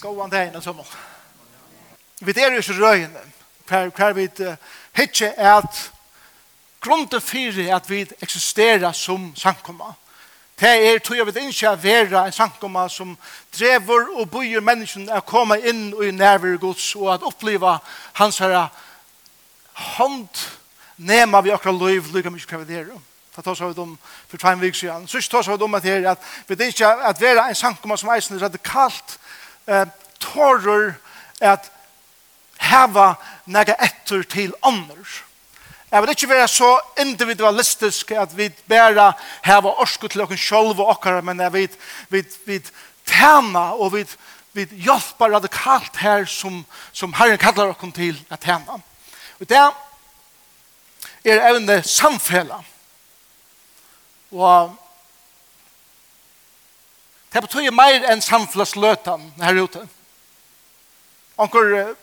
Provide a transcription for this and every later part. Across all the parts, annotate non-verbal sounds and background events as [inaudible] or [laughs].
Gåan det ene som Vi er jo ikke røyene. Hver vi ikke er at grunden fyrir at vi eksisterer som sankomma. Det er tog jeg vil ikke å være en sankomma som drever og bøyer menneskene å komme inn i nærvare gods og at oppleva hans her hånd nema vi akkurat liv lykka mye kvar det der. Det tar seg om for tre vik siden. Så ikke tar seg om at her at vi ikke at være en sankomma som eisen radikalt eh, tårer at heva nega etter til andre. Jeg vil ikke være så individualistisk at vi bare heva orsku til okken sjolv og okkar, men jeg vil vi, vi tæna og vi, vi hjelper radikalt her som, som Herren kallar okken til at tæna. Og det er evne samfella. Og Det betyr mer enn samflassløtan her ute. Anker,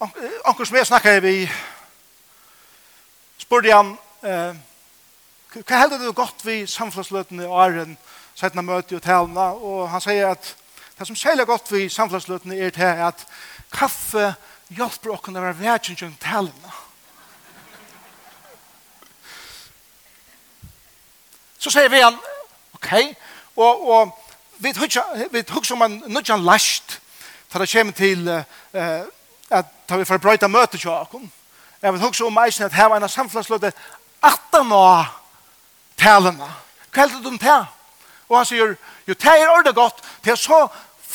anker som jeg snakker vi, spurte han, eh, hva heldur du godt vi samflassløtene og æren settene møte og talene? Og han sier at det som særlig godt vi samflassløtene er til at kaffe hjelper åkken å være verden talene. Så sier vi han, ok, og, og vi hugsa om en nudjan last for det kjem til uh, at tar vi for brøyta møte til akon jeg vil hugsa om eisen at her var en samflagsløte atan av talene hva heldur du om det? og han sier jo det er ordet godt det er så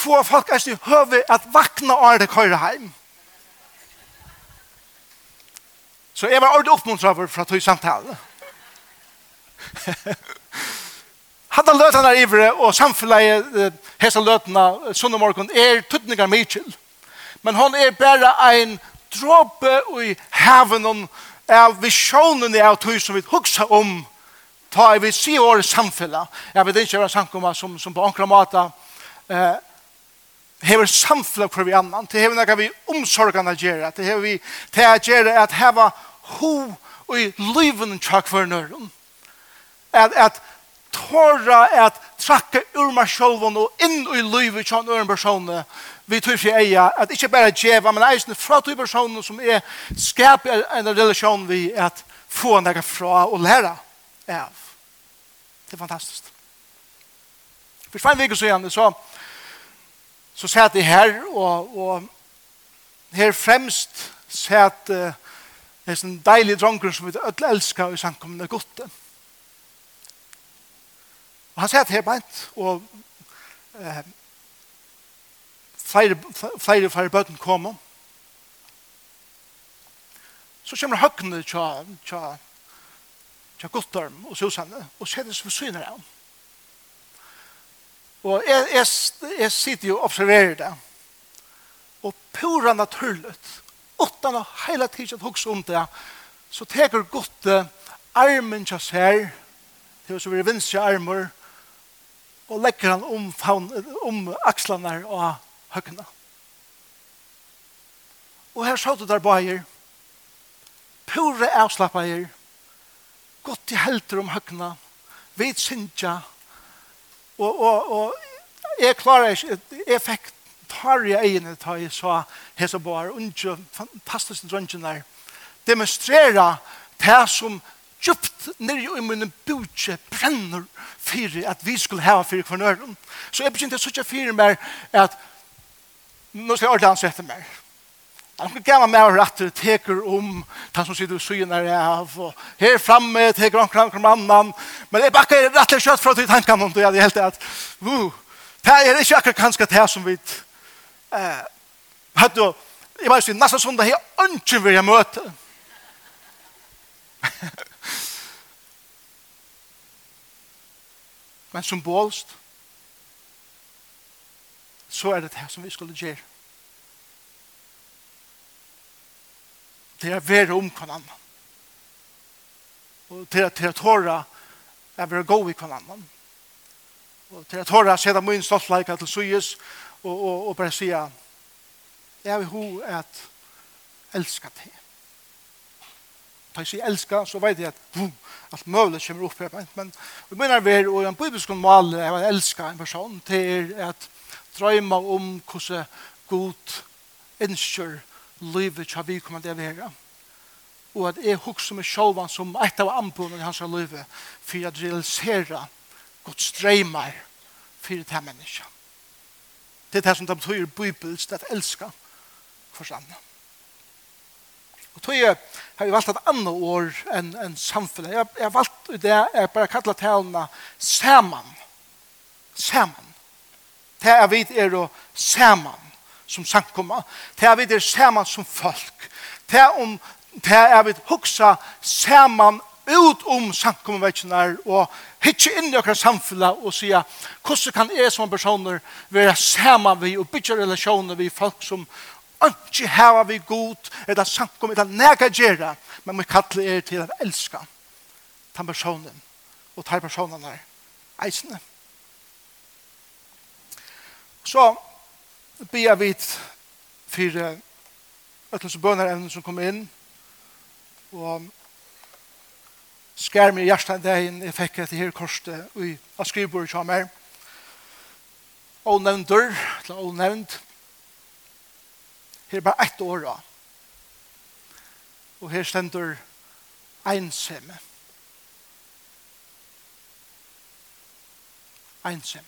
få folk er i høve at vakna ordet køyre heim. Så jeg var ordet å ta i samtale Han har løtene her ivre, og samfunnet hese løtene sunn og morgen er tøtninger mykjel. Men hon er bare ein dråpe i haven av visjonen av tog som vi huksa om ta i vi si år samfunnet. Jeg vet ikke hva samkomma som, som på ankra mata eh, hever samfunnet for vi annan. Det hever nekka vi omsorgene gjerra. Det hever vi til a gjerra at heva ho og i liven tjak for nøren. At, at tåra at trakka ur meg sjolvun og inn i livet kjønn øren personene vi tror ikke eia, at ikkje bare djeva, men eisne fra to personer som er skap en relasjon vi at få nega fra og læra av. Det er fantastisk. For fem vik så igjen, så så satt jeg her, og, og her fremst satt uh, en deilig dronker som vi alle elsker i samkommende godtet. Og han sier at her beint, og eh, flere, flere, flere bøten kommer. Så kommer høkkene til, til, til Guttorm og Susanne, og settes for syner av. Og jeg, jeg, jeg sitter jo og observerer det. Og pura naturligt, utan å hele tiden hukse om det, så teker Gutte armen til seg, til å være blir vinst armer, og legger han om, om akslene og høkkene. Og her sa du der bøyer, pure avslappeier, godt i helter om høkkene, vet syndja, og, og, og jeg klarer ikke, jeg fikk tar i egene ta jeg sa hese bar, unge, fantastiske drøngen der, demonstrera det som djupt nere i munnen budje brenner fyrir at vi skulle hava fyrir kvarnøren. Så jeg begynte å sutja fyrir mer at nå skal jeg ordentlig ansette mer. Han kan gava med å rette teker om han som sitter og syner er av og her framme teker han kram kram annan men jeg bakker rett og slett fra til tankene om det jeg helt at uh, det er ikke akkurat kanskje det som vi eh, hadde jeg bare sier nesten sånn det er ønsken vil jeg møte men symbolst, så er det det som vi skulle gjøre. Det er være om hver annan. Og til, til at håra er være god i hver annan. Og til at håra ser det min stoltleika til Suyes og, og, og bare sier jeg vil ho at elska det tar sig elska så vet jag att boom, allt möjligt kommer upp här. Men vi menar vi och en bibelsk mal är att elska en person till att drömma om hur god önskar livet ska vi komma det vara. Och att är hugg som är självan som ett av anbuden i hans liv för att realisera Guds drömmar för det här människan. Det är det som de betyder bibelst att elska för annan. Og tog jeg har jeg valgt et annet år enn en samfunnet. Jeg, jeg har valgt det jeg bare kallar talene sammen. Sammen. Det er vi er å sammen som samkomma. Det er vi er sammen som folk. Det er, om det er vi huksa sammen ut om samkommervekkene og hitje inn i okra samfunnet og sier hvordan kan jeg som personer være sammen vi og bygge relasjoner vi folk som ikke hava vi god, eller samkommet, eller nega gjerra, men vi kallar er til å elska den personen, og ta personen her, eisene. Så ber vi for øtlens bønner evnen som kommer inn, og skær meg i hjertet dagen jeg fikk etter her korset i av som er. Og nevnt eller og nevnt, Her er bare ett år da. Og her stender einsemme. Einsemme.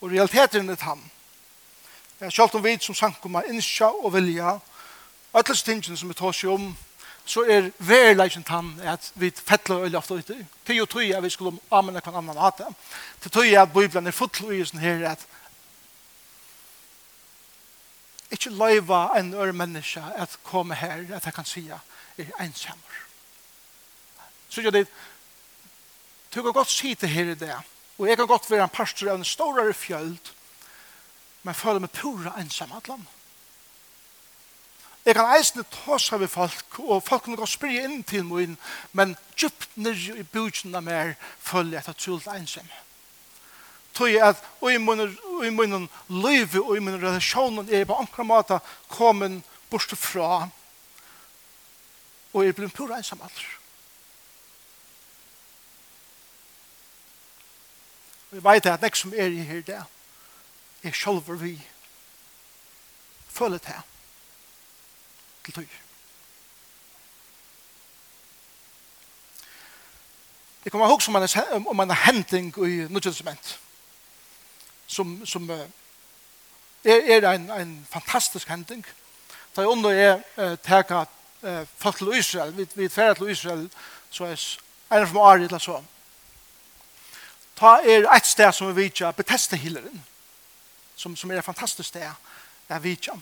Og realiteten er han. Jeg er kjalt om vi som sankum er innskja og vilja, alle tingene som vi tar seg om, så er verleisen han at vi fettler øyla ofte ute. Tid og tøy er vi skulle amene hver annan hata. Til tøy er at Bibelen er fotlo i sånn her at ikke løyva en øre menneske at komme her, at jeg kan si er ensammer. Så jeg det, du kan godt si til her i det, og jeg kan godt være en pastor av en storere fjöld, men føler meg pura ensam at land. Jeg kan eisne tåsa ved folk, og folk kan godt spyrje inn til min, men djupt nirri i bygden av mer føler jeg at jeg ensam tog jeg at i munnen løyve og i munnen relasjonen er på ankra måte kommet bort fra og er blitt pura ensam alder. Og jeg vet at nek som er i her det er sjolver vi føler det til tog. Det kommer ihåg som om en hending i nødgjødsement som, som er, er en, en fantastisk hending. Da jeg under er uh, teka uh, folk til Israel, vi, vi tverre til Israel, så er en som er eller så. Ta er et sted som vi vet, Bethesda-hilleren, som, som er et fantastisk sted jeg vet ikke.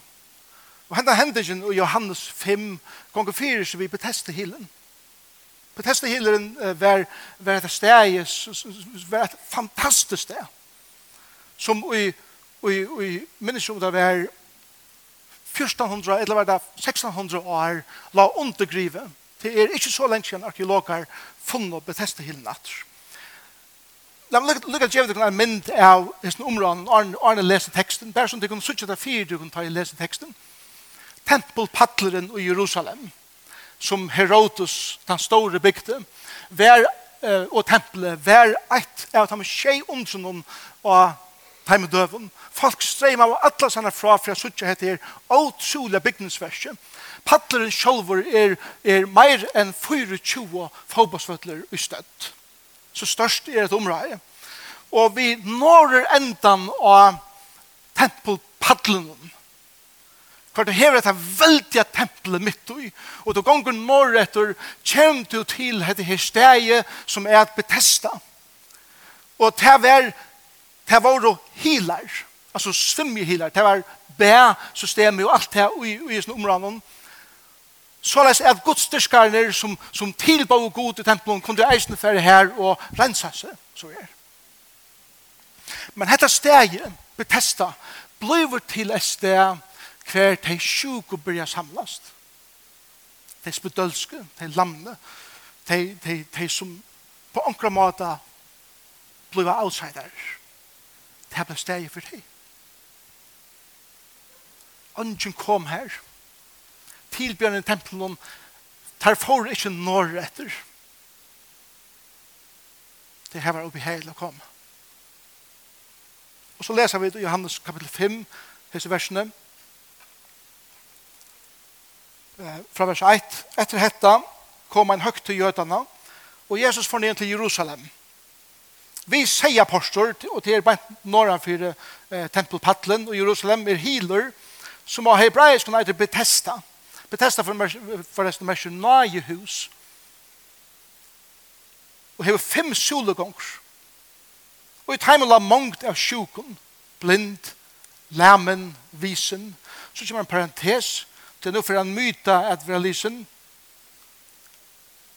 Og henda hendelsen i Johannes 5, gonger 4, så vi Bethesda-hilleren. Bethesda-hilleren uh, var, var et sted, var et fantastisk sted som i, i, i minnes om det var 1400 eller var det 1600 år la undergrive. Det er ikke så lenge siden arkeologer funnet Bethesda hilen natter. La meg lukke at jeg en mynd av hesten områden, Arne leser teksten, bare sånn at de kunne sitte der fire du kunne ta i lese teksten. Tempelpadleren i Jerusalem, som Herodes, den store bygde, vær, uh, og tempelet, vær et av de tjei omtrunnen og Heim døven. Folk streima av alla sanna fra fra suttje heter her åtroliga bygningsverset. Paddleren sjolver er, er meir enn 24 fotbollsvøtler i støtt. Så størst er et område. Og vi når endan av tempelpaddlenen. Kvart du hever dette veldige tempelet mitt i, og du gonger når etter, kjem du til dette her steget som er et betesta. Og det er Det var hilar, altså svimmehilar, det var bæ-systemet og alt det i, i sånne områdene. Så les at godstyrkarne som, som tilbå god i tempelen kunne eisne for her og rensa seg, så er. Men dette steget, Bethesda, bliver til et sted hver de sjuk og samlast. De spedølske, de lamne, de, de, de som på ankra måte bliver outsider det ble steg for deg. Ønsken kom her. Tilbjørende tempelen, tar for ikke når etter. Det her var oppe i hele å komme. Og så leser vi i Johannes kapittel 5, hese versene, fra vers 1. Etter hetta kom en høgt til jødene, og Jesus får ned til Jerusalem. Jerusalem Vi sier apostor, og det er bare norra for eh, tempelpattlen, og Jerusalem er healer, som av hebraisk kan heter Bethesda. Bethesda forresten mer nøye hus. Og hever fem solegonger. Og i teimen la mongt av sjukken, blind, lamen, visen. Så kommer en parentes, til er nå for en myta at vi har lysen,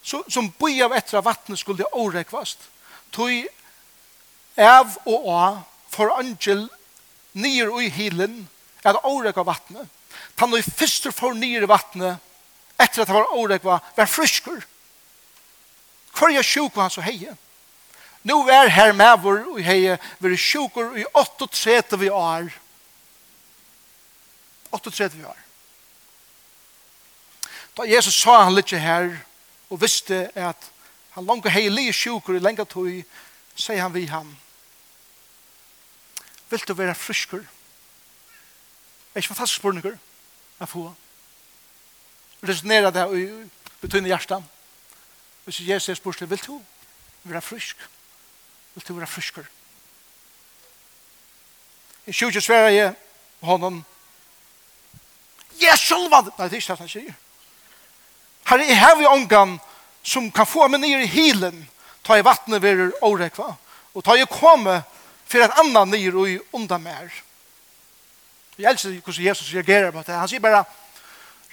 så, som boi av etter av vattnet skulle det årekvast. Tog av og å for angel nyer og i hilen at årek av vattnet. ta og i første for nyer i vattnet etter at det var årek var, var frysker. Hvor er sjuk var han så heie? Nå er her med vår og heie var sjuker i 38 vi år. 38 vi år. Da Jesus sa han litt her og visste at han langt heie li sjuker i lenge tog, sier han vi han, Vil du være friskur? Er ikke fantastisk spørninger jeg får? Resonere det i betydende hjertet. Hvis Jesus er spørsmål, vil du være frisk? Vil du være friskur? I 20 sverre jeg honom Jeg sjølvan! Nei, det er ikke det han sier. Her er her vi omgang som kan få meg ned i hilen, ta i vattnet ved årekva, og ta i komme for at annan nyr og undan mer. Jeg elsker hvordan Jesus reagerer på det. Han sier bare,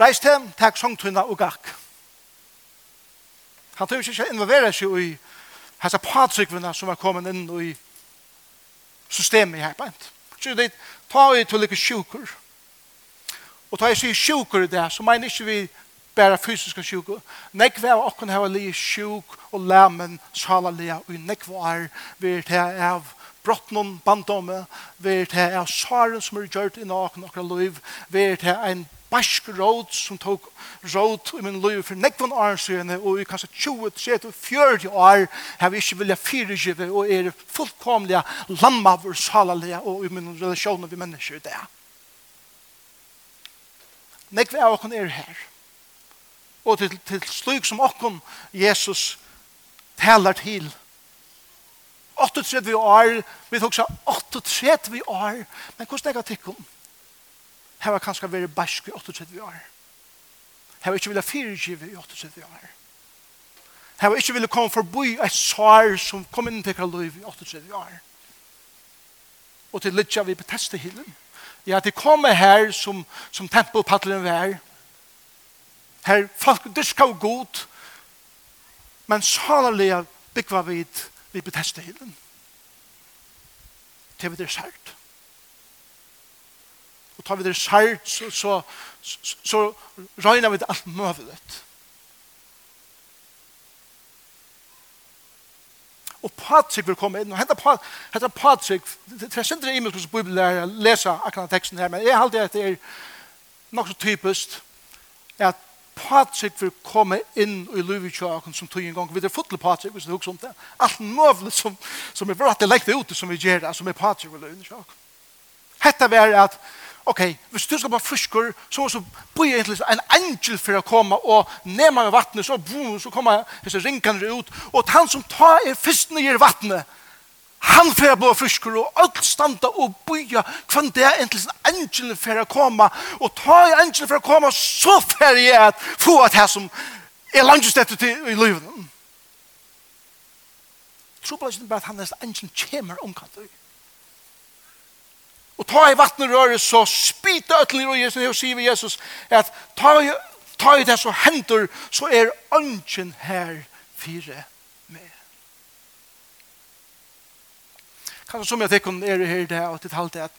reis til, takk sangtunna og gakk. Han tør ikke involvera seg i hans patsykvina som var kommet inn i systemet her på ent. Så det tar vi til like sjukker. Og tar jeg sier sjukker i det, så mener ikke vi bare fysiske sjukker. Nekve av okken her var li sjuk og lamen salalia og nekve er vi er til av brottnum bandome, ver til er saren som er gjørt i naken okra liv, ver til ein bask råd som tok råd i min liv for nekvann åren og i kanskje 20, 30, 40 år har vi ikke vilja fyrirgive, og er fullkomlige landmaver salalige og i min relasjoner vi mennesker i det. Nekve av okken er her. Og til, til slik som okken Jesus taler til, 38 år, vi tok seg 38 år, men hvordan er det tikkum? Her var kanskje vært bæsk i 38 år. Her var ikke vilja fyrirgive i 38 år. Her var ikke vilja komme forbi et svar som kom inn til liv i 38 år. Og til litt vi beteste hillen. Ja, det kommer her som, som tempelpaddelen var. Her folk dyrka og god, men salerlige bygva vid vi beteste hillen. Til vi det er sært. Og tar vi det sært, så, så, så, så røyner vi det alt møvelet. Og Patrik vil komme inn, og hette Patrik, Patrik, det er sindre imensk hos Bibelen der leser akkurat teksten her, men jeg halte at det er nok så typisk at Patrik vil komme inn i livet i som tog en gang. Vi er fotle Patrik, hvis du husker om det. Alt møvlet som, som er vratt, det lekte ut som vi gjør det, som er Patrik vil livet i kjøkken. Hette er at, ok, hvis du skal bare frisker, så, så blir egentlig en angel for å komme og nema med vattnet, så, boom, så kommer disse ringene ut, og han som tar er fyrsten i vattnet, Han fer blå fryskur og alt standa og bøya kvann det er til sin angelen fer å komme. Og ta i angelen fer å komme så fer jeg at få at her som er langest etter til i livet. Trobla ikke bare at han er angelen kommer omkant og og ta i vattnet røret så spyta öll i røret og sier vi Jesus at ta i, ta i det så hender så er angelen her fire. Kanskje som jeg tenker er her det og til halvt det at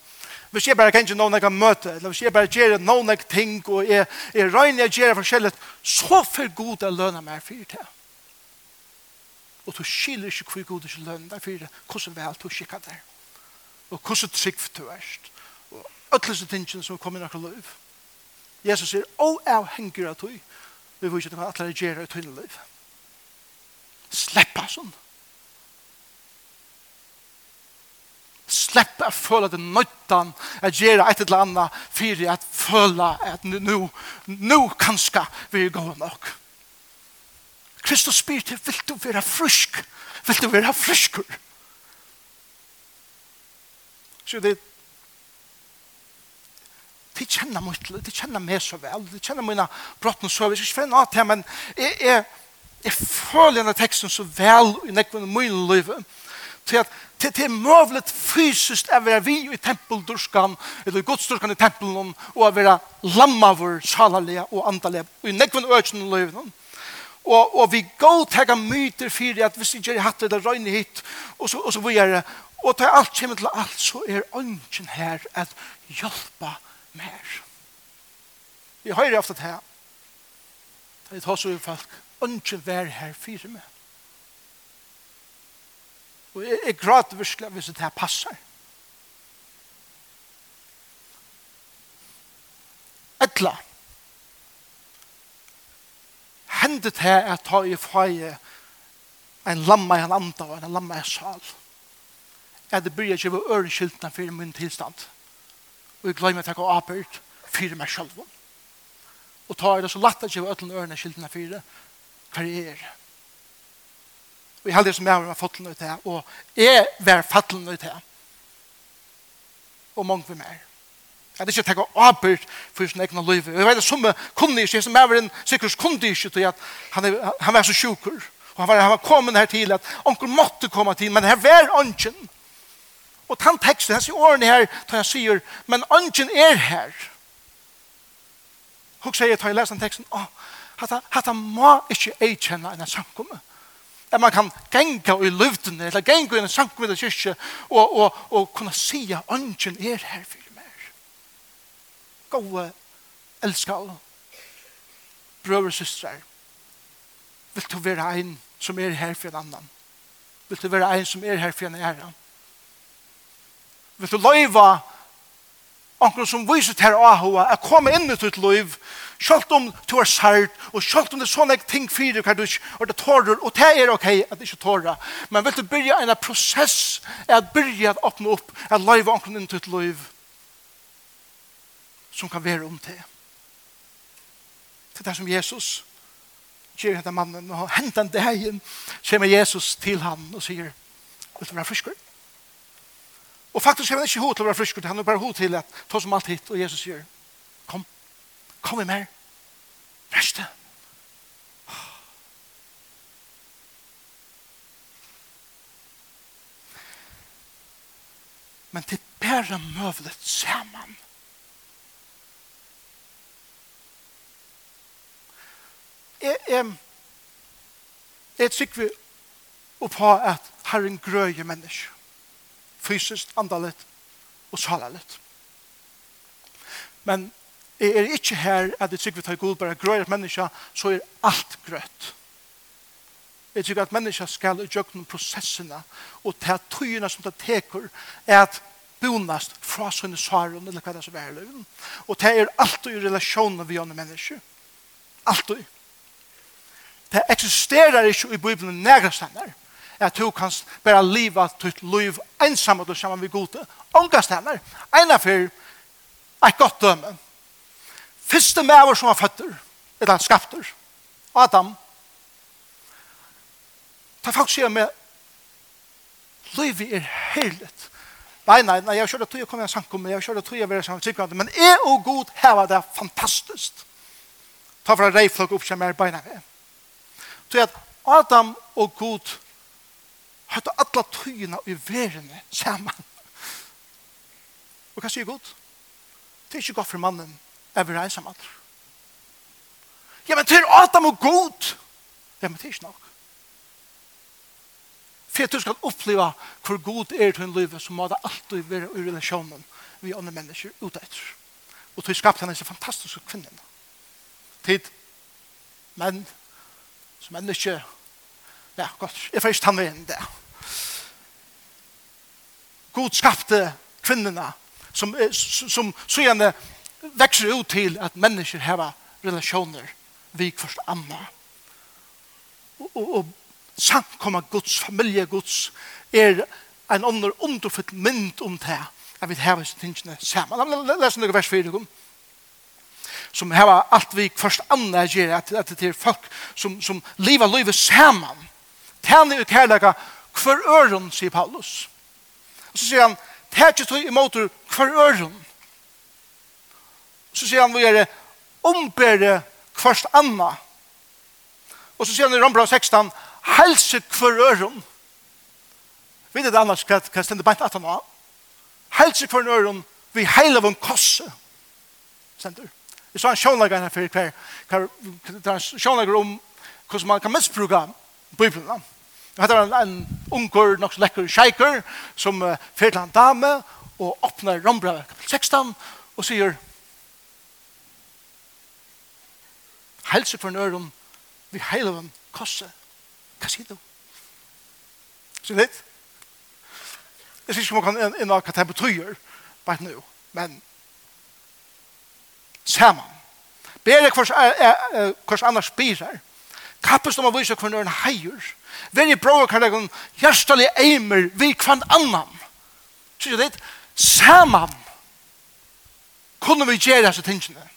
hvis jeg bare kan ikke noen jeg kan møte, eller hvis jeg bare gjør noen jeg ting, og jeg, jeg regner jeg gjør forskjellig, så for god jeg lønner meg for det. Og du skiller ikke hvor god jeg lønner deg for det, hvordan vel du skikker der, og hvordan trygg du er, og alle disse tingene som kommer i noen liv. Jesus sier, å, jeg henger av tog, vi vil ikke at alle gjør det i tog liv. Sleppa sånn. Slepp å føle det nøytan, å gjøre et eller annet, for å føle at nå, nå kanskje vi er gode nok. Kristus spyr til, vil du være frysk? Vil du være fryskur? Så det de kjenner meg til, de kjenner meg så vel, de kjenner mine brotten så vel, jeg skal ikke finne til, men jeg, jeg, jeg føler denne teksten så vel i nekvende min livet, til at det er møvlet fysisk å være vi i tempeldurskan, eller i godsdurskene i tempelen, og å være lammavur, salalega og andalega, og i nekven økjen og løyven. Og, og vi går til tega myter for at hvis ikke jeg hatt det, det røyne hit, og så, og så videre. Og til alt kommer til alt, så er ønsken her at hjelpe mer. Vi hører ofte til her. Det er også folk, ønsken vær her fire med. Og jeg, jeg gråter virkelig hvis det her passer. Etla. Hendet her er ta i feie en lamma i en anda og en lamma i sal. Jeg det bryr ikke ved ørenskyltene for min tilstand. Og jeg glemmer at jeg går apert for meg selv. Og ta i det så lett at jeg ved ørenskyltene for hver jeg er. Og jeg heldig som jeg var fattelen ut her, og jeg var fattelen ut her. Og mange var mer. Jeg hadde ikke tenkt å avbyrd for sin egen liv. Jeg vet at som kunne ikke, som jeg var en sikkert kunne ikke, til at han, han var så sjukker. Og han var, han var kommet her til at onkel måtte komme til, men her var ånden. Og den teksten, hans i årene her, da jeg sier, men ånden er her. Og sier jeg, da jeg leser den teksten, åh, hatta, hatta må ikke jeg kjenne en samkomme at man kan genga i luften, eller genga i en sankvida kyrkje, og, og, og kunne si at ønsken er her for meg. Gåe, elska og brøver og søstre, vil du være en som er her for en annan? Vil du være en som er her for en ære? Vil du løyva anker som viser til her ahoa, å komme inn i ditt liv, Sjalt om du er sært, og sjalt om det er sånne ting fyrir hva du ikke, og det tårer, og det er ok at det ikke tårer. Men vil du begynne en prosess, er at begynne å åpne opp, at løyve omkring inn til et liv som kan være om til. Til det som Jesus gjør denne mannen, og hent den dagen, kommer Jesus til han og sier, vil du være friskere? Og faktisk har han ikke hod til å være frisker, han har bare hod til at ta som alt hit, og Jesus sier, kom, kom i mer. Verste. Men til bare møvlet sammen. Jeg, jeg, jeg tykker vi oppå at Herren grøyer mennesker. Fysisk, andalet og salalet. Men Jeg er ikke her at jeg tykker vi tar god bare grøy at menneska, så er alt grøtt. Jeg tykker at menneska skal i noen prosessene og ta tøyene som det teker er at bonast fra sånne svaren, eller hva det er som er løven. Og det er alltid i relasjonen vi andre mennesker. Alltid. Det eksisterer ikke i Bibelen nægra stender at du kan bare liva ditt liv ensam og sammen med gode. Ånga stender. Einar for et godt dømme fyrste maver som var føtter, eller skapter, Adam, ta folk sier med, livet er heiligt. Nei, nei, nei, jeg kjører tog jeg kommer i en sankum, jeg kjører tog jeg være sankum, men jeg og god heva det fantastisk. Ta fra folk opp som er beina med. Så at Adam og god høyte alle tøyene i verene sammen. Og hva sier god? Det er ikke godt for mannen, er vi reiser med. Ja, men til Adam og god. Ja, men det er ikke nok. For at du skal oppleva hvor god er til en liv, så må det alltid være i relasjonen vi andre mennesker ut etter. Og til skapte henne disse fantastiske kvinnen. Tid. Men som enda ja, godt, jeg får ikke ta med inn det. God skapte kvinnerne som, som, som, som, som växer ut til at människor har relationer vi først andre. Och, och, og samkomma Guds, familie Guds, er en ånder underfylt mynd om det at vi har disse tingene sammen. La oss lese noen vers 4 om som har allt vi först andra ger att att det är folk som som lever livet samman. Tärne ut härliga för öron säger Paulus. Och så säger han tätjes i motor för öron. Så sier han vi er ombere kvart anna. Og så sier han i Rombra 16, helse kvar øron. Vet det annars hva det stender beint at han har? Helse kvar øren, vi heil av en kosse. Sender. Jeg sa en sjånlager her for hver, hver, hver sjånlager om hvordan man kan misbruka Bibelen. Det var en, en unger, nok så lekker sjeiker, som uh, fyrt en dame, og åpner Rombra kapitel 16, og sier, helse for nøren, vi heiler heiloven, kosse. Hva sier du? Sier litt? Jeg sier ikke om man kan inn hva det betyr, bare nå, men saman. Bere hvers, hvers annars spiser Kappes om å vise hver nøren heier. Vær i bror kan legge hjertelig eimer vi kvann annan. Sier litt? Saman kunne vi gjøre disse tingene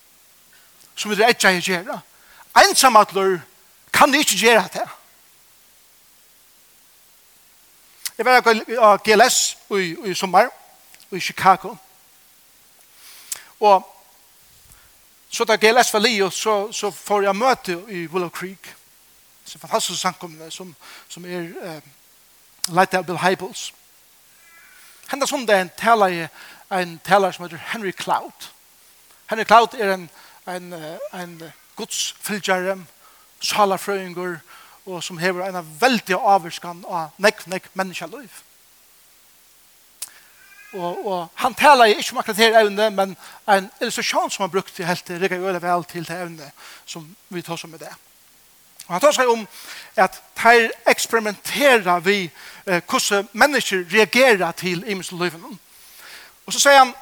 som vi er ikke gjøre ensamatler kan ikke gjøre det. Jeg var av GLS i, i sommer, i Chicago. Og så da GLS var livet, så, så får jeg møte i Willow Creek. Det er fantastisk samkommende som, som er eh, leit av Bill Hybels. Henda som det er en taler, en taler som heter Henry Cloud. Henry Cloud er en, en, en, en Guds fylgjare, salafrøyngur, og som hever en veldig avvirskan av nekv, nekv menneskeliv. Og, og han taler ikke om akkurat her evne, men en illustrasjon som han brukte helt til rikker jo vel til det evne som vi tar som med det. Og han tar seg om at de eksperimenterer vi eh, hvordan mennesker reagerer til imensløyven. Og så sier han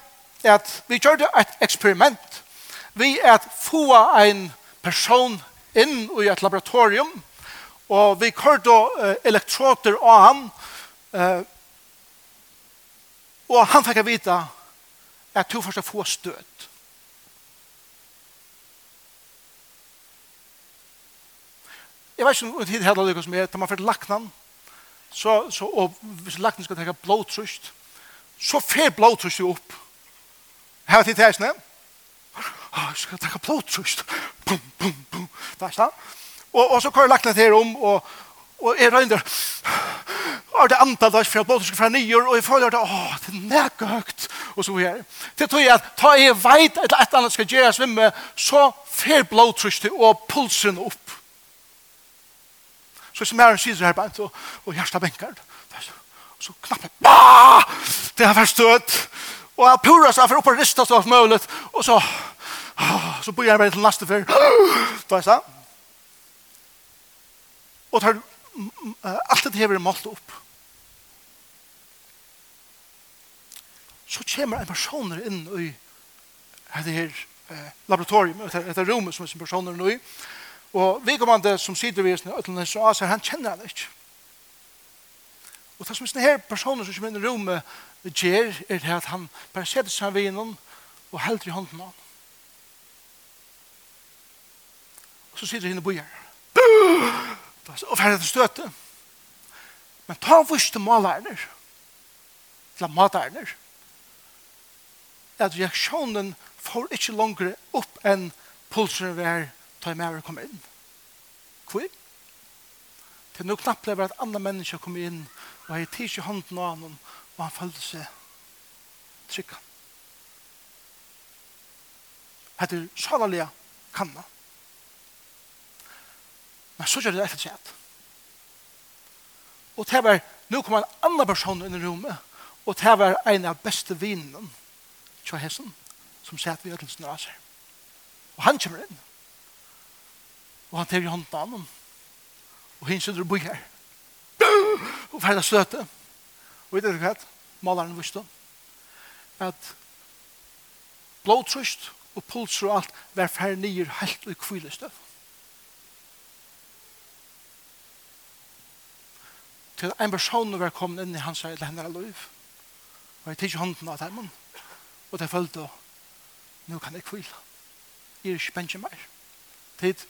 at vi gjør det et eksperiment vi at få en person inn i et laboratorium, og vi kørte uh, elektroder av han, uh, og han fikk vite at du først få støt. Jeg vet ikke om tid heller som med, da man fikk laknan, så, så, og hvis laknan skal tenke blåtrust, så fer blåtrust jo opp. Her er det til eisene. Jeg skal tenke blåtrust pum, pum, pum, pum, Og, og så kører lagt det her om, og, og jeg røyner, og det antall døys fra båten fra nyer, og jeg føler det, åh, det er nækka høgt, og så her. Det tror jeg at, ta jeg veit at et annet skal gjøre svimme, så fer blåtrykste og pulsen opp. Så som er en sider her, og, og hjertet benker, så knappe, bah! det har vært støtt, og jeg purer seg for opp og ristet så alt mulig, og så, Så bor jeg bare til neste fyr. Da er det. Og tar, alt det hever målt opp. Så kommer en person inn i det her eh, laboratorium, dette rommet som er sin person i. Og vi kommer vedkommende som sitter ved sin så han kjenner han ikke. Og det som er sånne her personer som kommer inn i rommet, gjør er det at han bare setter seg ved innom og helder i hånden av Og så sitter henne og bøyer. Og ferdig til støte. Men ta vurs til malerne, Til materne, at reaksjonen får ikke langere opp enn pulsen vi er ta i mer og komme inn. Hvor? Det er nok lever at andre mennesker kommer inn og har tidsi hånden av ham og han følte seg trygg. Hette er salalega kanna. Men så gjør det etter sett. Og det var, nå kom en annen person inn i rommet, og det var en av beste vinnen, Tja Hessen, som satt vi ødelsen av seg. Og han kommer inn. Og han tar i hånden av ham. Og henne sitter og bor her. Og ferdig støte. Og vet du hva? Malaren visste at blodtrøst og pulser og alt var ferdig nye helt og kvilestøv. til en person var kommet inn i hans eller henne liv. Og jeg tidsi hånden av dem. Og det følte nå kan jeg kvile. Jeg er ikke bensje mer. Tid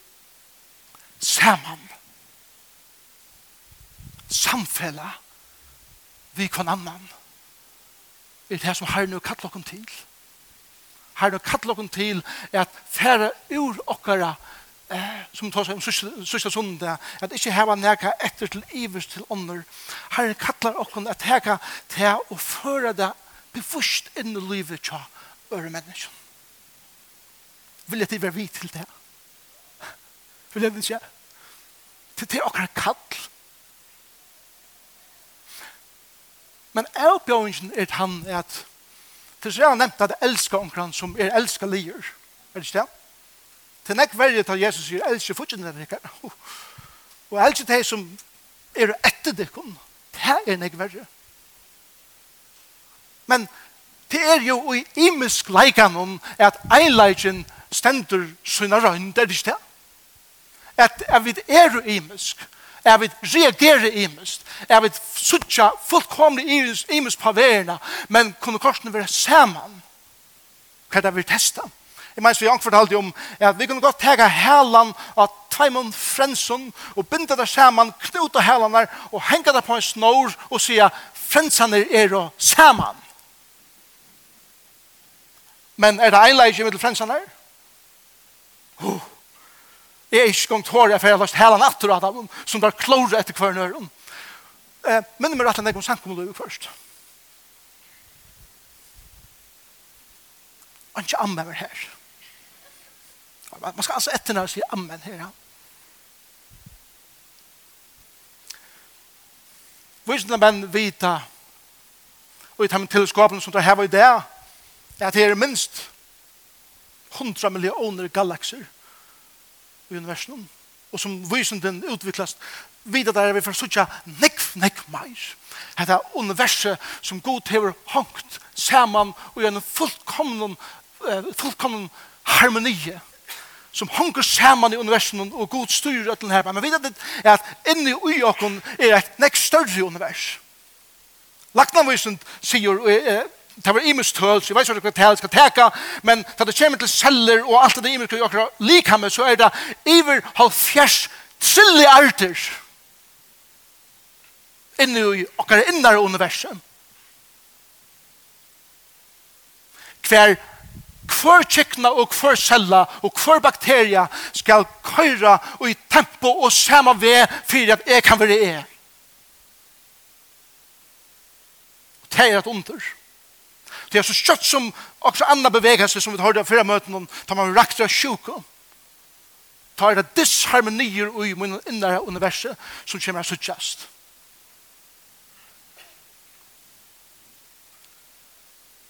saman samfella vi kan annan er det som har nå og kattlokken til Har nå og kattlokken til er at færre ur okkara eh, som tar seg om sørste sundet, at ikke heva neka etter til ivers til ånder. Herren kattler okken at heka til å føre det beforst inn i livet til øre mennesken. Vil jeg til være vi til det? Vil jeg ikke? Til det okker kall. Men avbjøringen er han at til så er han nevnt at jeg elsker omkran som er elsker lier. Er det ikke det? til nek verre til Jesus sier, elsker fortsatt den ikke. Og elsker de som er etter det kun. Det er nek verre. Men det er jo i imisk leikan om at einleikin stendur sunna røynd, det er ikke det? At, at vi er jo imisk, er vi reagerer imisk. er vi suttja fullkomlig imisk på verena, men kunne korsene være saman, hva er det vi testar? Jeg mener, vi har fortalt om at vi kunne godt tega helan av Taimon Frensson og binda det saman, knuta helan der og henga det på en snor og sia Frensson er og saman. Men er det einleik i middel Frensaner? Oh, jeg er ikke gongt hård, jeg får lagt helan atter av dem som der klore etter hver nøyren. Eh, men det er rett enn jeg kom samkommet først. Han Og ikke anmer her. Man skal altså etter når och sier amen her. här. Visna menn vita og i de teleskapen som det her i det er at det er minst 100 millioner galakser i universum og som visenden utviklas vita der er vi for suttja nekv, nekv meir det er universet som god hever hongt saman og gjerne fullkomnen fullkomnen harmonie som honker saman i universen og god styrer etter denne her. Men vi vet at inni ui okkon er et nek større univers. Laknavisen sier, eh, det var imus tøl, så jeg vet ikke hva tøl skal teka, men da det kommer til celler og alt det imus tøl okkar likhammer, så er det iver halvfjers trilliarder inni ui okkar innare universen. Hver hver kikna og hver cella og hver bakteria skal køyra og i tempo og sama ved for at jeg kan være jeg. Og det er et under. Det er så kjøtt som også andre bevegelser som vi har av fyrre møten tar man rakter av sjuka. Da er det disharmonier i min innere universet som kommer å suttjast.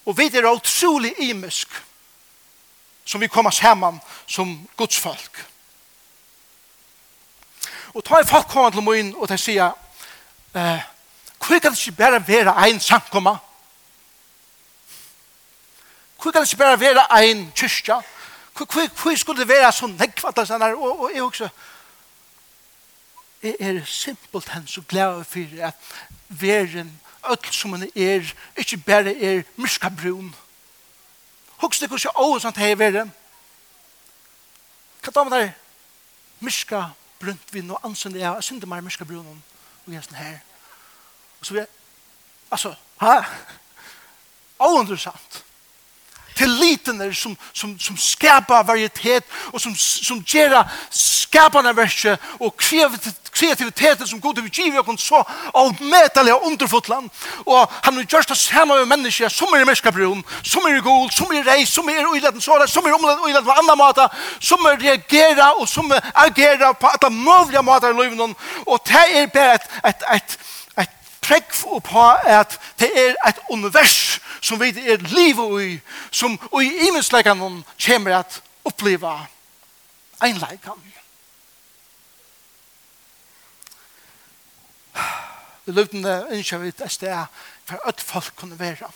Og vi er utrolig imisk som vi kommer sammen som Guds folk. Og ta i folk kommer til min og de sier eh, hvor kan det ikke bare være en samkomma? Hvor kan det ikke bare være en kyrkja? Hvor, hvor, hvor skulle det være sånn nekvatt og sånn og, og jeg også jeg er simpelt hen så glad for at veren, alt som hun er, ikke bare er myrskabrun, Hoks det kanskje åh sånt hei vere. Hva da med deg? Myska brunt vinn og ansen jeg. Jeg synder meg myska brunnen og jeg er sånn her. Og så vil jeg, altså, ha? Å, interessant tillitener som, som, som skapar varietet og som, som gjør skapande verset og kreativiteten som god vil giv oss så av medelig og underfotland og han har gjort det samme med mennesker som er i merskabrun, som er i gul, som er i reis, som er i uiladen såra, som er i omladen uiladen på andre måter, som er reagera og som er agera på alle mulige måter i livet. og det er bare et, et, et, et prekk på at det er et univers som vi er livet i, som i imensleikene kommer at oppleva einleikene. Vi løpende ønsker vi et sted for at folk kunne være.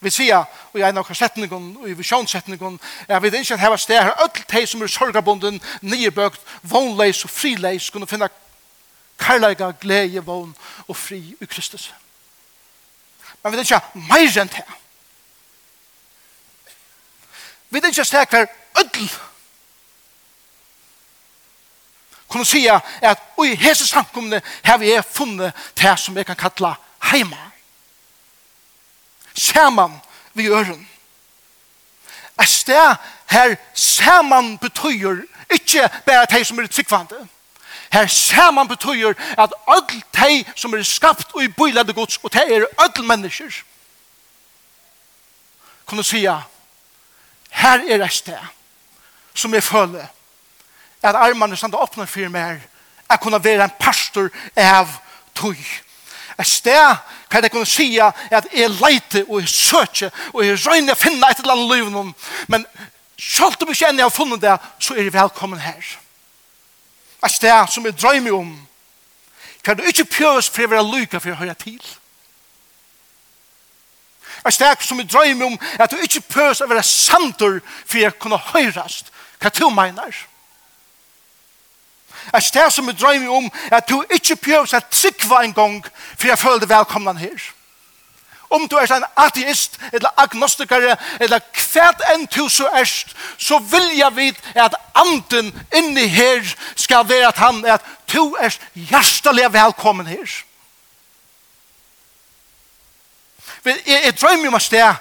Vi sier, og jeg er noen setningen, og i visjonssetningen, er vi ikke at her sted her, ødel de som er sorgabunden, nyebøkt, vognleis og frileis, kunne finne karlaga, glede, vogn og fri i Kristus. Kristus men vi er ikke mer enn det. Vi er ikke stek hver ødel. Kunne si at i hese samkomne har vi funnet det som vi kan kalla heima. Saman vi øren. Et sted her saman betyr ikke bare det som er tryggvande. Her saman betyr at öll de som er skapt og i bøylade gods, og de er öll mennesker, kunne si at her er et sted som jeg føler at armene som det åpner for meg, er kunne være en pastor av tog. Et sted kan jeg kunne si at jeg leiter og jeg søker og jeg røyner å finne et eller annet liv men selv om jeg ikke har funnet det, så er jeg velkommen her. Her Et sted som jeg drømmer om. Kan du ikke pjøres for å være lykke for å høre til? Et sted som jeg drømmer om at du ikke pjøres for å være samtor for å kunne høres Hva du mener? Et sted som jeg drømmer om at du ikke pjøs at trykva en gang for å føle deg velkomna her. Om du er en ateist, eller agnostikere, eller kvært enn du så erst, så vil jeg vite at anden inni her skal være at han er at du er hjertelig velkommen her. Jeg, jeg drømmer om et sted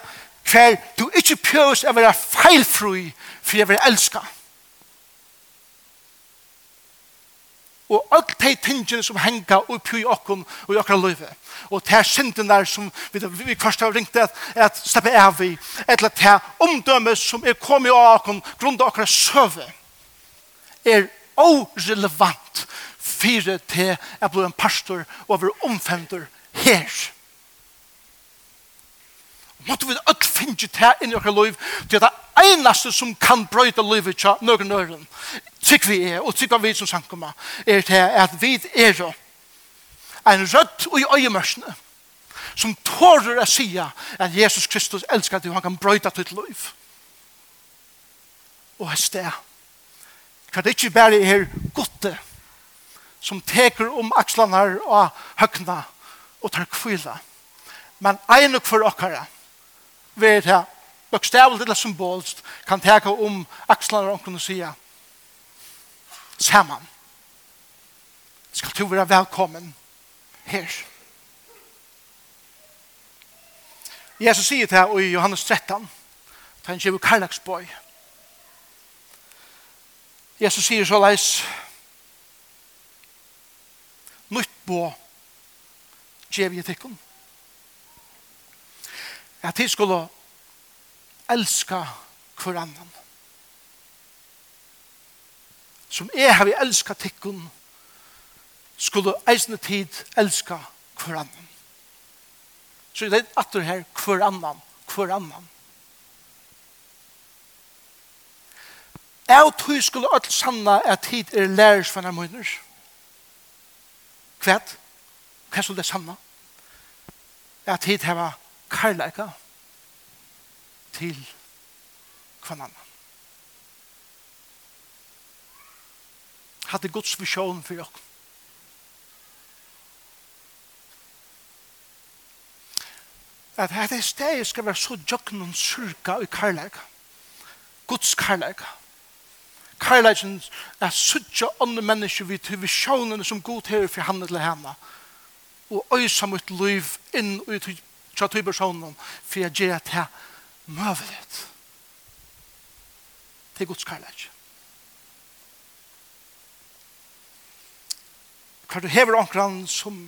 hver du ikke pjøs å være feilfri, for jeg vil elske. og alt de tingene som henger opp i okken og i okker livet. Og det er synden der som vi, vi først har ringt at, at steppe av i, eller det er omdømme som er kommet av okken grunn av okker søve, er orelevant fire til jeg blir en pastor over omfemter her måtte vi ødt finne til inn i okker liv, til det eneste som kan brøyde livet til noen øren, tikk vi er, og tikk vi som sankumma, er til at vi er en rødt og i øyemørsene, som tårer å si at Jesus Kristus elsker deg, og han kan brøyde ditt liv. Og hans det, Kan det ikke bare er godte, som teker om akslene og høkna, og tar kvila, men en og for okkara, ved det bøkstavelt eller symbolst kan teka om akslan og kunne sia saman. Skal du være velkommen her? Jesus sier til her i Johannes 13 for han kjøver karlaksboi Jesus sier så leis nytt bå kjøver jeg tikkum at de skulle elska hver annan. Som jeg har elsket tikkun, skulle eisne tid elska hver annan. Så det er at du her, hver annan, hver annan. Jeg og tog skulle alt sanna at tid er lærers for nærmøyner. Hva? Hva skulle det sanna? At tid heva karlæka til kvann annan. hadde Guds visjon for dere. At dette stedet skal være så jokken og surka i karlæka. Guds karlæka. Karlæken er suttje andre mennesker vi til visjonene som god her for henne til henne. Og øysa mitt liv inn og ut tja tja personen for jeg gjør at jeg Det til Guds kærlighet. Hva du hever omkran som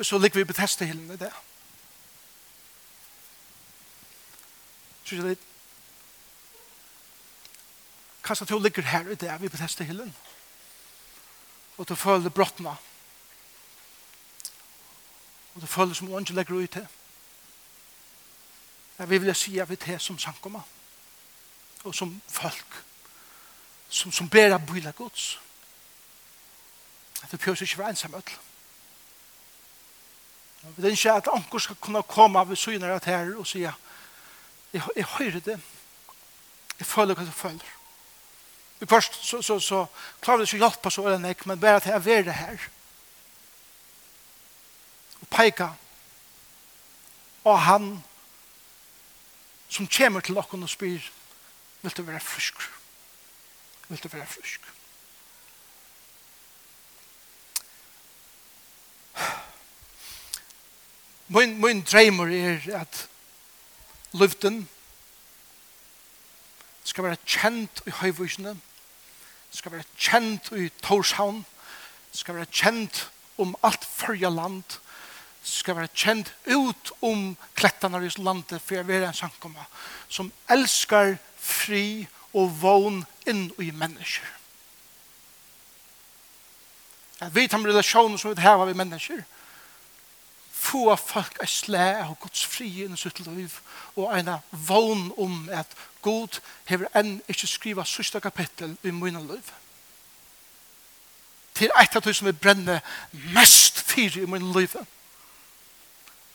så ligger vi i Bethesda-hillen i det. Så jeg litt Kanskje du ligger her i det vi Bethesda-hillen og du føler brottene og det føles som ånden legger ut til. Jeg vil si at vi er som sankommer, og som folk, som, som ber av bøyla gods. At det pjøs ikke være ensam ødel. Vi vil ikke at anker skal kunne komme ved syner av her og si, jeg, jeg hører det, jeg føler hva du føler. Vi først så, så, så klarer vi ikke å hjelpe så nek, men bare til å være her, peika og han som kommer til okken og spyr vil du være frisk vil du være frisk min, min dreimer er at luften skal være kjent i høyvusene, skal være kjent i Torshavn skal være kjent om alt førje land skal være kjent ut om klettene i landet for å være en samkomma som elskar fri og vån inn i mennesker. At vi tar med relasjonen som vi har med mennesker, få folk er slæ av Guds fri inn i sitt liv og en vån om at God hever enn ikke skriva sørste kapittel i min liv. Til et av det som vi brenner mest fyr i min liv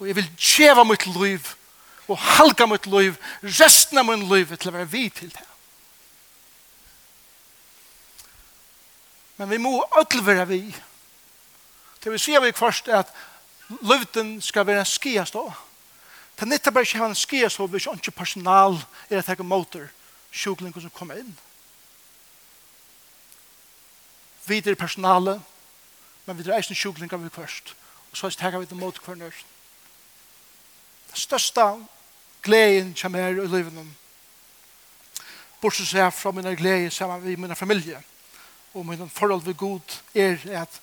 og jeg vil tjeva mitt liv og halga mitt liv, resten av mitt liv til å være vi til det. Men vi må ødel være vi. Det vil si vi først at løvden skal være en skiastå. Det er nettopp bare ikke ha en skiastå hvis ikke personal er at jeg motor sjuklinger som kommer inn. Vi er personale, men vi er eisen sjuklinger vi først. Og så tar vi det mot hver nøysen størsta gleden som er i livet. Bortsett seg fra min glede sammen med min familie. Og min forhold ved god er at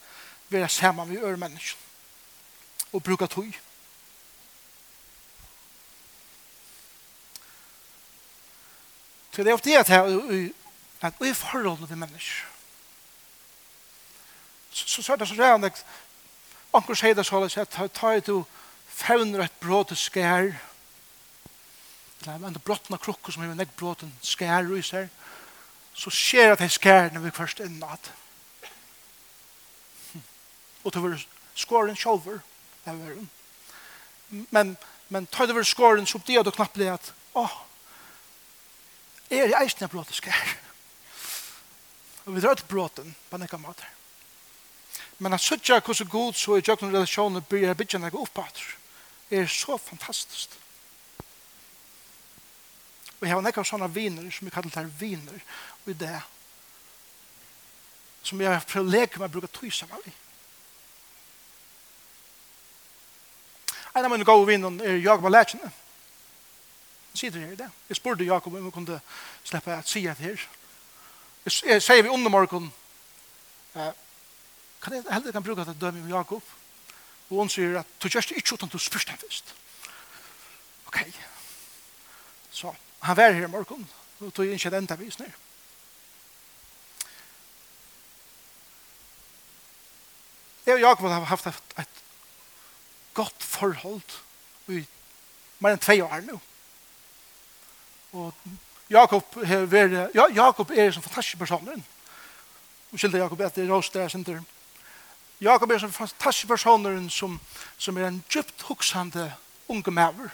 vi er sammen med øre mennesker. Og bruke tog. Så det er ofte at jeg at i forhold til mennesker. Så, så, så er det så rett at anker sier det så at jeg tar to fevner et bråte skær, eller en brottna krukker som har en bråten skær i seg, så skjer at skær når vi først er natt. Og det var skåren sjølver. det var den. Men, men tar det var skåren, så blir det knappt at, åh, er det eisen jeg bråte skær. Og vi drar til bråten på nekka måter. Men at suttja hvordan god så i jøkken relasjoner blir jeg bytja nekka oppbater er så fantastisk. Og jeg har nekka sånne viner, som vi kallar det viner, og i det som jeg prøver å leke med å bruke tøy sammen med. En av mine gode viner er Jakob og Lætjene. Han sier det her i det. Jeg spurte Jakob om jeg kunne slippe å si det her. Jeg sier vi under morgen, eh, kan jeg heller kan bruke det dømme med Jakob? Jakob? Og hun sier at du gjør det ikke uten du spørs den først. Ok. Så han var her i morgen. Nå tog jeg ikke den til vis ned. Jeg og Jakob har haft et et godt forhold i mer enn tve år nå. Og Jakob har vært, ja, Jakob er en fantastisk person. Unnskyld Jakob, at det er råst der, Jakob er en fantastisk person som, som er en djupt huksande unge maver.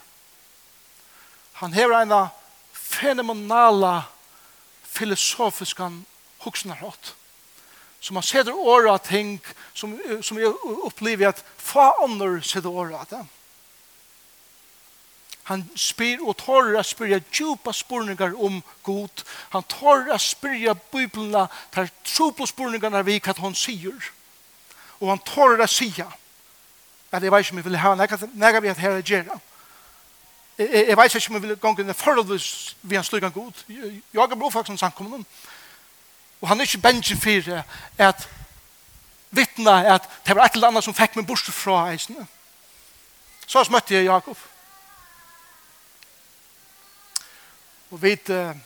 Han hever en fenomenala filosofiskan hatt. som han seder åra ting som, som jeg opplever at fa ånder seder åra det. Han spyr og tar å spyrja djupa spurningar om god. Han tar å spyrja bibelna, tar tro på spurningarna vi hva han sier. Og han tårer å si at jeg vet ikke om jeg vil ha nægge vi at her er gjerne. Jeg, vet ikke om jeg vil gange en forholdsvis vi han slik god. Jeg har blod faktisk om samkommende. Og han er ikke bensin for at vittna at det var et eller annet som fikk meg bort fra eisene. Så møtte jeg Jakob. Og vi uh,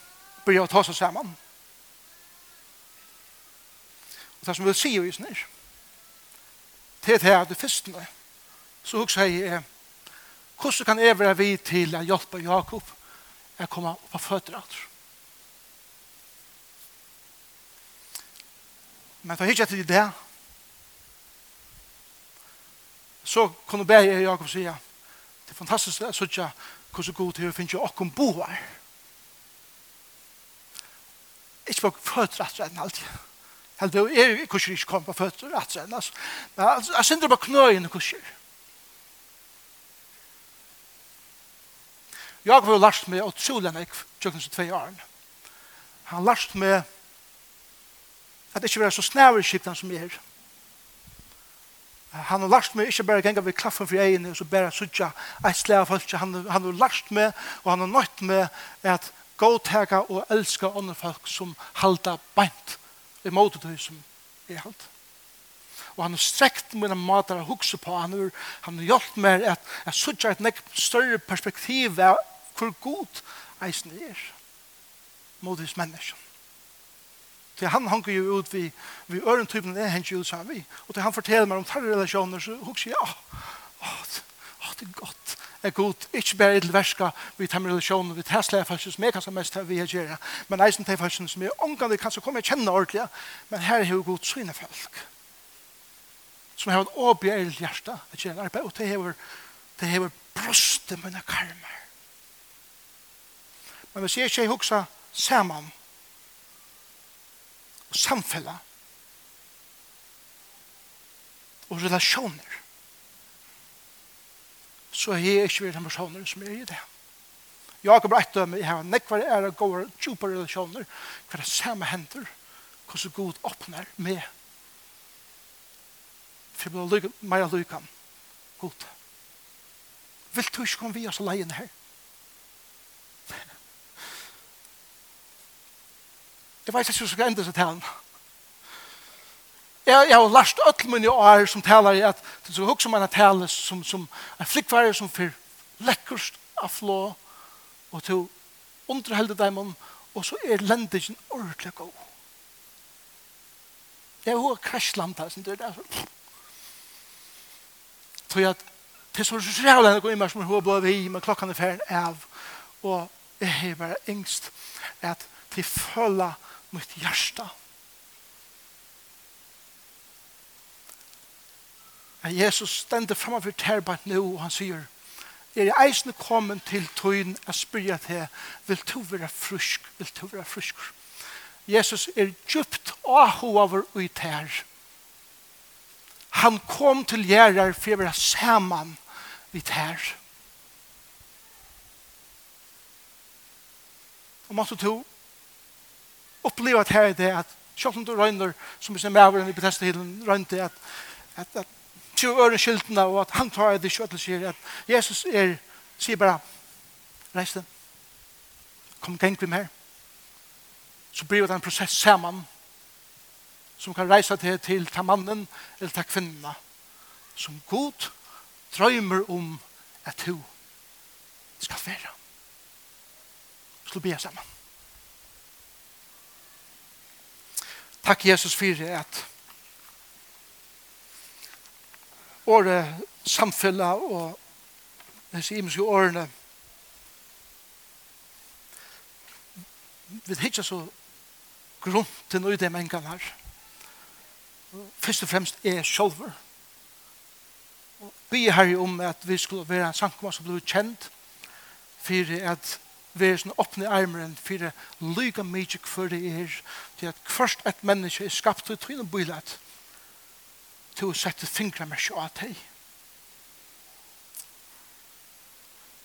begynte å ta oss sammen. Og det som vi vil sier i snir, til det her, det fyrstene, så hugsa jeg, hvordan kan jeg være vid til å hjelpe Jakob å komme opp av føtter alt? Men for ikke etter det, så kunne be jeg Jakob sige, det er fantastisk det, så ikke hvordan god til å finne åkken boer. Ikke på føtter alt, men alltid. Helt det er kurser ikke kom på føtter, at sen, altså. Men jeg synes det var knøyende kurser. Jeg var last med utrolig enn jeg tjøkken som tve årene. Han last med at det ikke var så snæver skipten som jeg er. Han har lært meg ikke bare ganga ved klaffen for egene og så bare sutja et slag av folk. Han, han har lært meg og han har nøyt meg at godtega og elska andre folk som halda beint i måte til som er alt. Og han har strekt mine mater å hukse på. Han har, han har hjulpet meg at jeg sørger et nek større perspektiv av hvor god eisen er mot hos mennesken. Til han hanker jo ut vi, vi øren typen er hent jo ut sammen vi. Og til han forteller meg om færre relasjoner så hukser jeg, ja, åh, åh, det er godt er god, ikke bare et verska vi tar med relasjonen, vi tar slag faktisk som jeg kan som mest vi har gjør, men eisen tar faktisk som jeg omgang kan så komme jeg kjenne ordentlig, men her er jo god syne folk som har et åbjerg hjerte at gjerne arbeid, og det hever det hever brustet mine karmer. Men hvis jeg ikke huksa saman og samfella og relasjoner så har jeg ikke vært den personen som er i det. Jakob rett dømme, jeg har nekvar ære gåere, djupa relasjoner, hver det samme hender, hvordan god åpner med. For jeg blir mer lykken, god. Vil du ikke komme vi oss alene her? [laughs] Jeg vet ikke hva jeg skal enda seg til henne. Jeg, jeg har lært alle mine år som taler i at det er også man har taler som, som en flikkværer som fyr lekkerst av flå og til underhelde dem om og så er lendingen ordentlig god. Jeg har krasjland her, sånn det er det. Tror jeg at det er så rævlig å gå inn som hun ble vi, men klokken er ferdig av. Og jeg har bare engst at de føler mitt hjerte Men Jesus stender framme for terbat nå, og han sier, er jeg eisende kommet til tøyen og spyrer til, vil du være frusk, vil du være frusk? Jesus er djupt ahover og i tær. Han kom til gjerrar for å være sammen i tær. Og måtte to oppleve at her er det at Sjøkken du røyner, som vi ser med over i Bethesda-hilden, røynte at, at, at ikke å øre skyldene, og at han tar det ikke, og sier at Jesus er, sier bare, reis den, kom og tenk vi mer. Så blir det en prosess sammen, som kan reise til, til ta mannen, eller ta kvinna, som god drømmer om at du skal være. Så blir jeg sammen. Takk Jesus for at året samfella og disse imenske årene vi hittar så grunn til noe i det mengan her først og fremst er sjolver og vi er her om at vi skulle være en sankumma som ble kjent for at vi er sånn åpne armeren for lyga mykje hver det er til at først et menneske er skapt ut i en bylat du har sett fingra meg ikke av deg.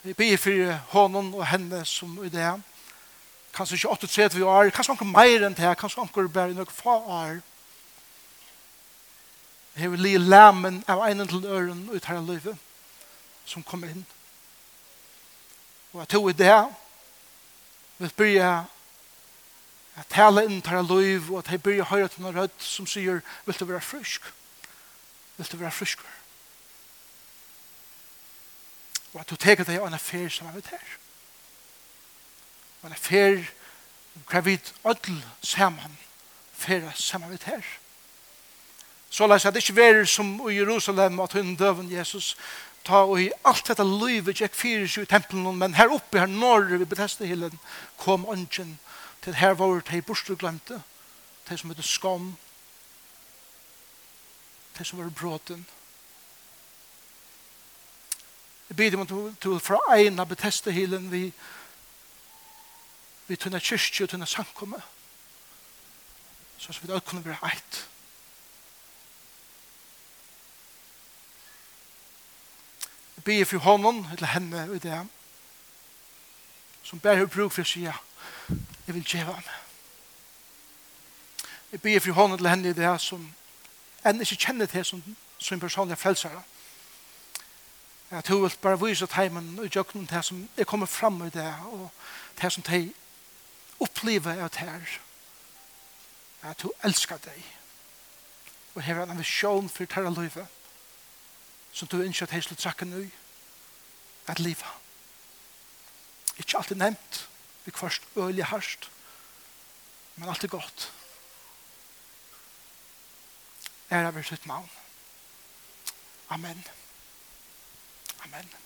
Vi ber for hånden og henne som i det. Kanskje ikke 38 år, kanskje anker mer enn det, kanskje anker bare noe få år. Jeg vil li lammen av enen til øren ut her i livet som kommer inn. Og jeg tror i det vil byrja at tale inn til liv og at jeg byrja høyre til en rødt som sier vil du være frysk? vil du være fryskur. Og at du teker deg en affær som er med her. En affær hva vi ødel sammen færa sammen med her. Så la oss at det ikke være som i Jerusalem at hun døven Jesus ta og i alt dette livet gikk fyrir seg i tempelen men her oppe her norr vi beteste hillen kom ønsken til her var det i borstuglemte det som heter skam det som var bråten. Jeg bidde meg til fra en av betestehilen vi vi tunne kyrkje og tunne sankomme så vi da kunne være eit. Jeg bidde for hånden eller henne og det som bare har bruk for å si ja, jeg vil djeva meg. Jeg bidde for hånden eller henne i det som enn ikke kjenner til som, som personlig frelsere. Jeg tror vel bare vise heimen og jøkken til som er kommet fram i det, og til som de opplever av det her. Jeg tror elsker deg. Og her er en visjon for terra livet som du ønsker at jeg skal sakken nå, at livet. Ikke alltid nevnt, vi kvarst kvart øyelig harst, men alltid godt ära över sitt navn. Amen. Amen.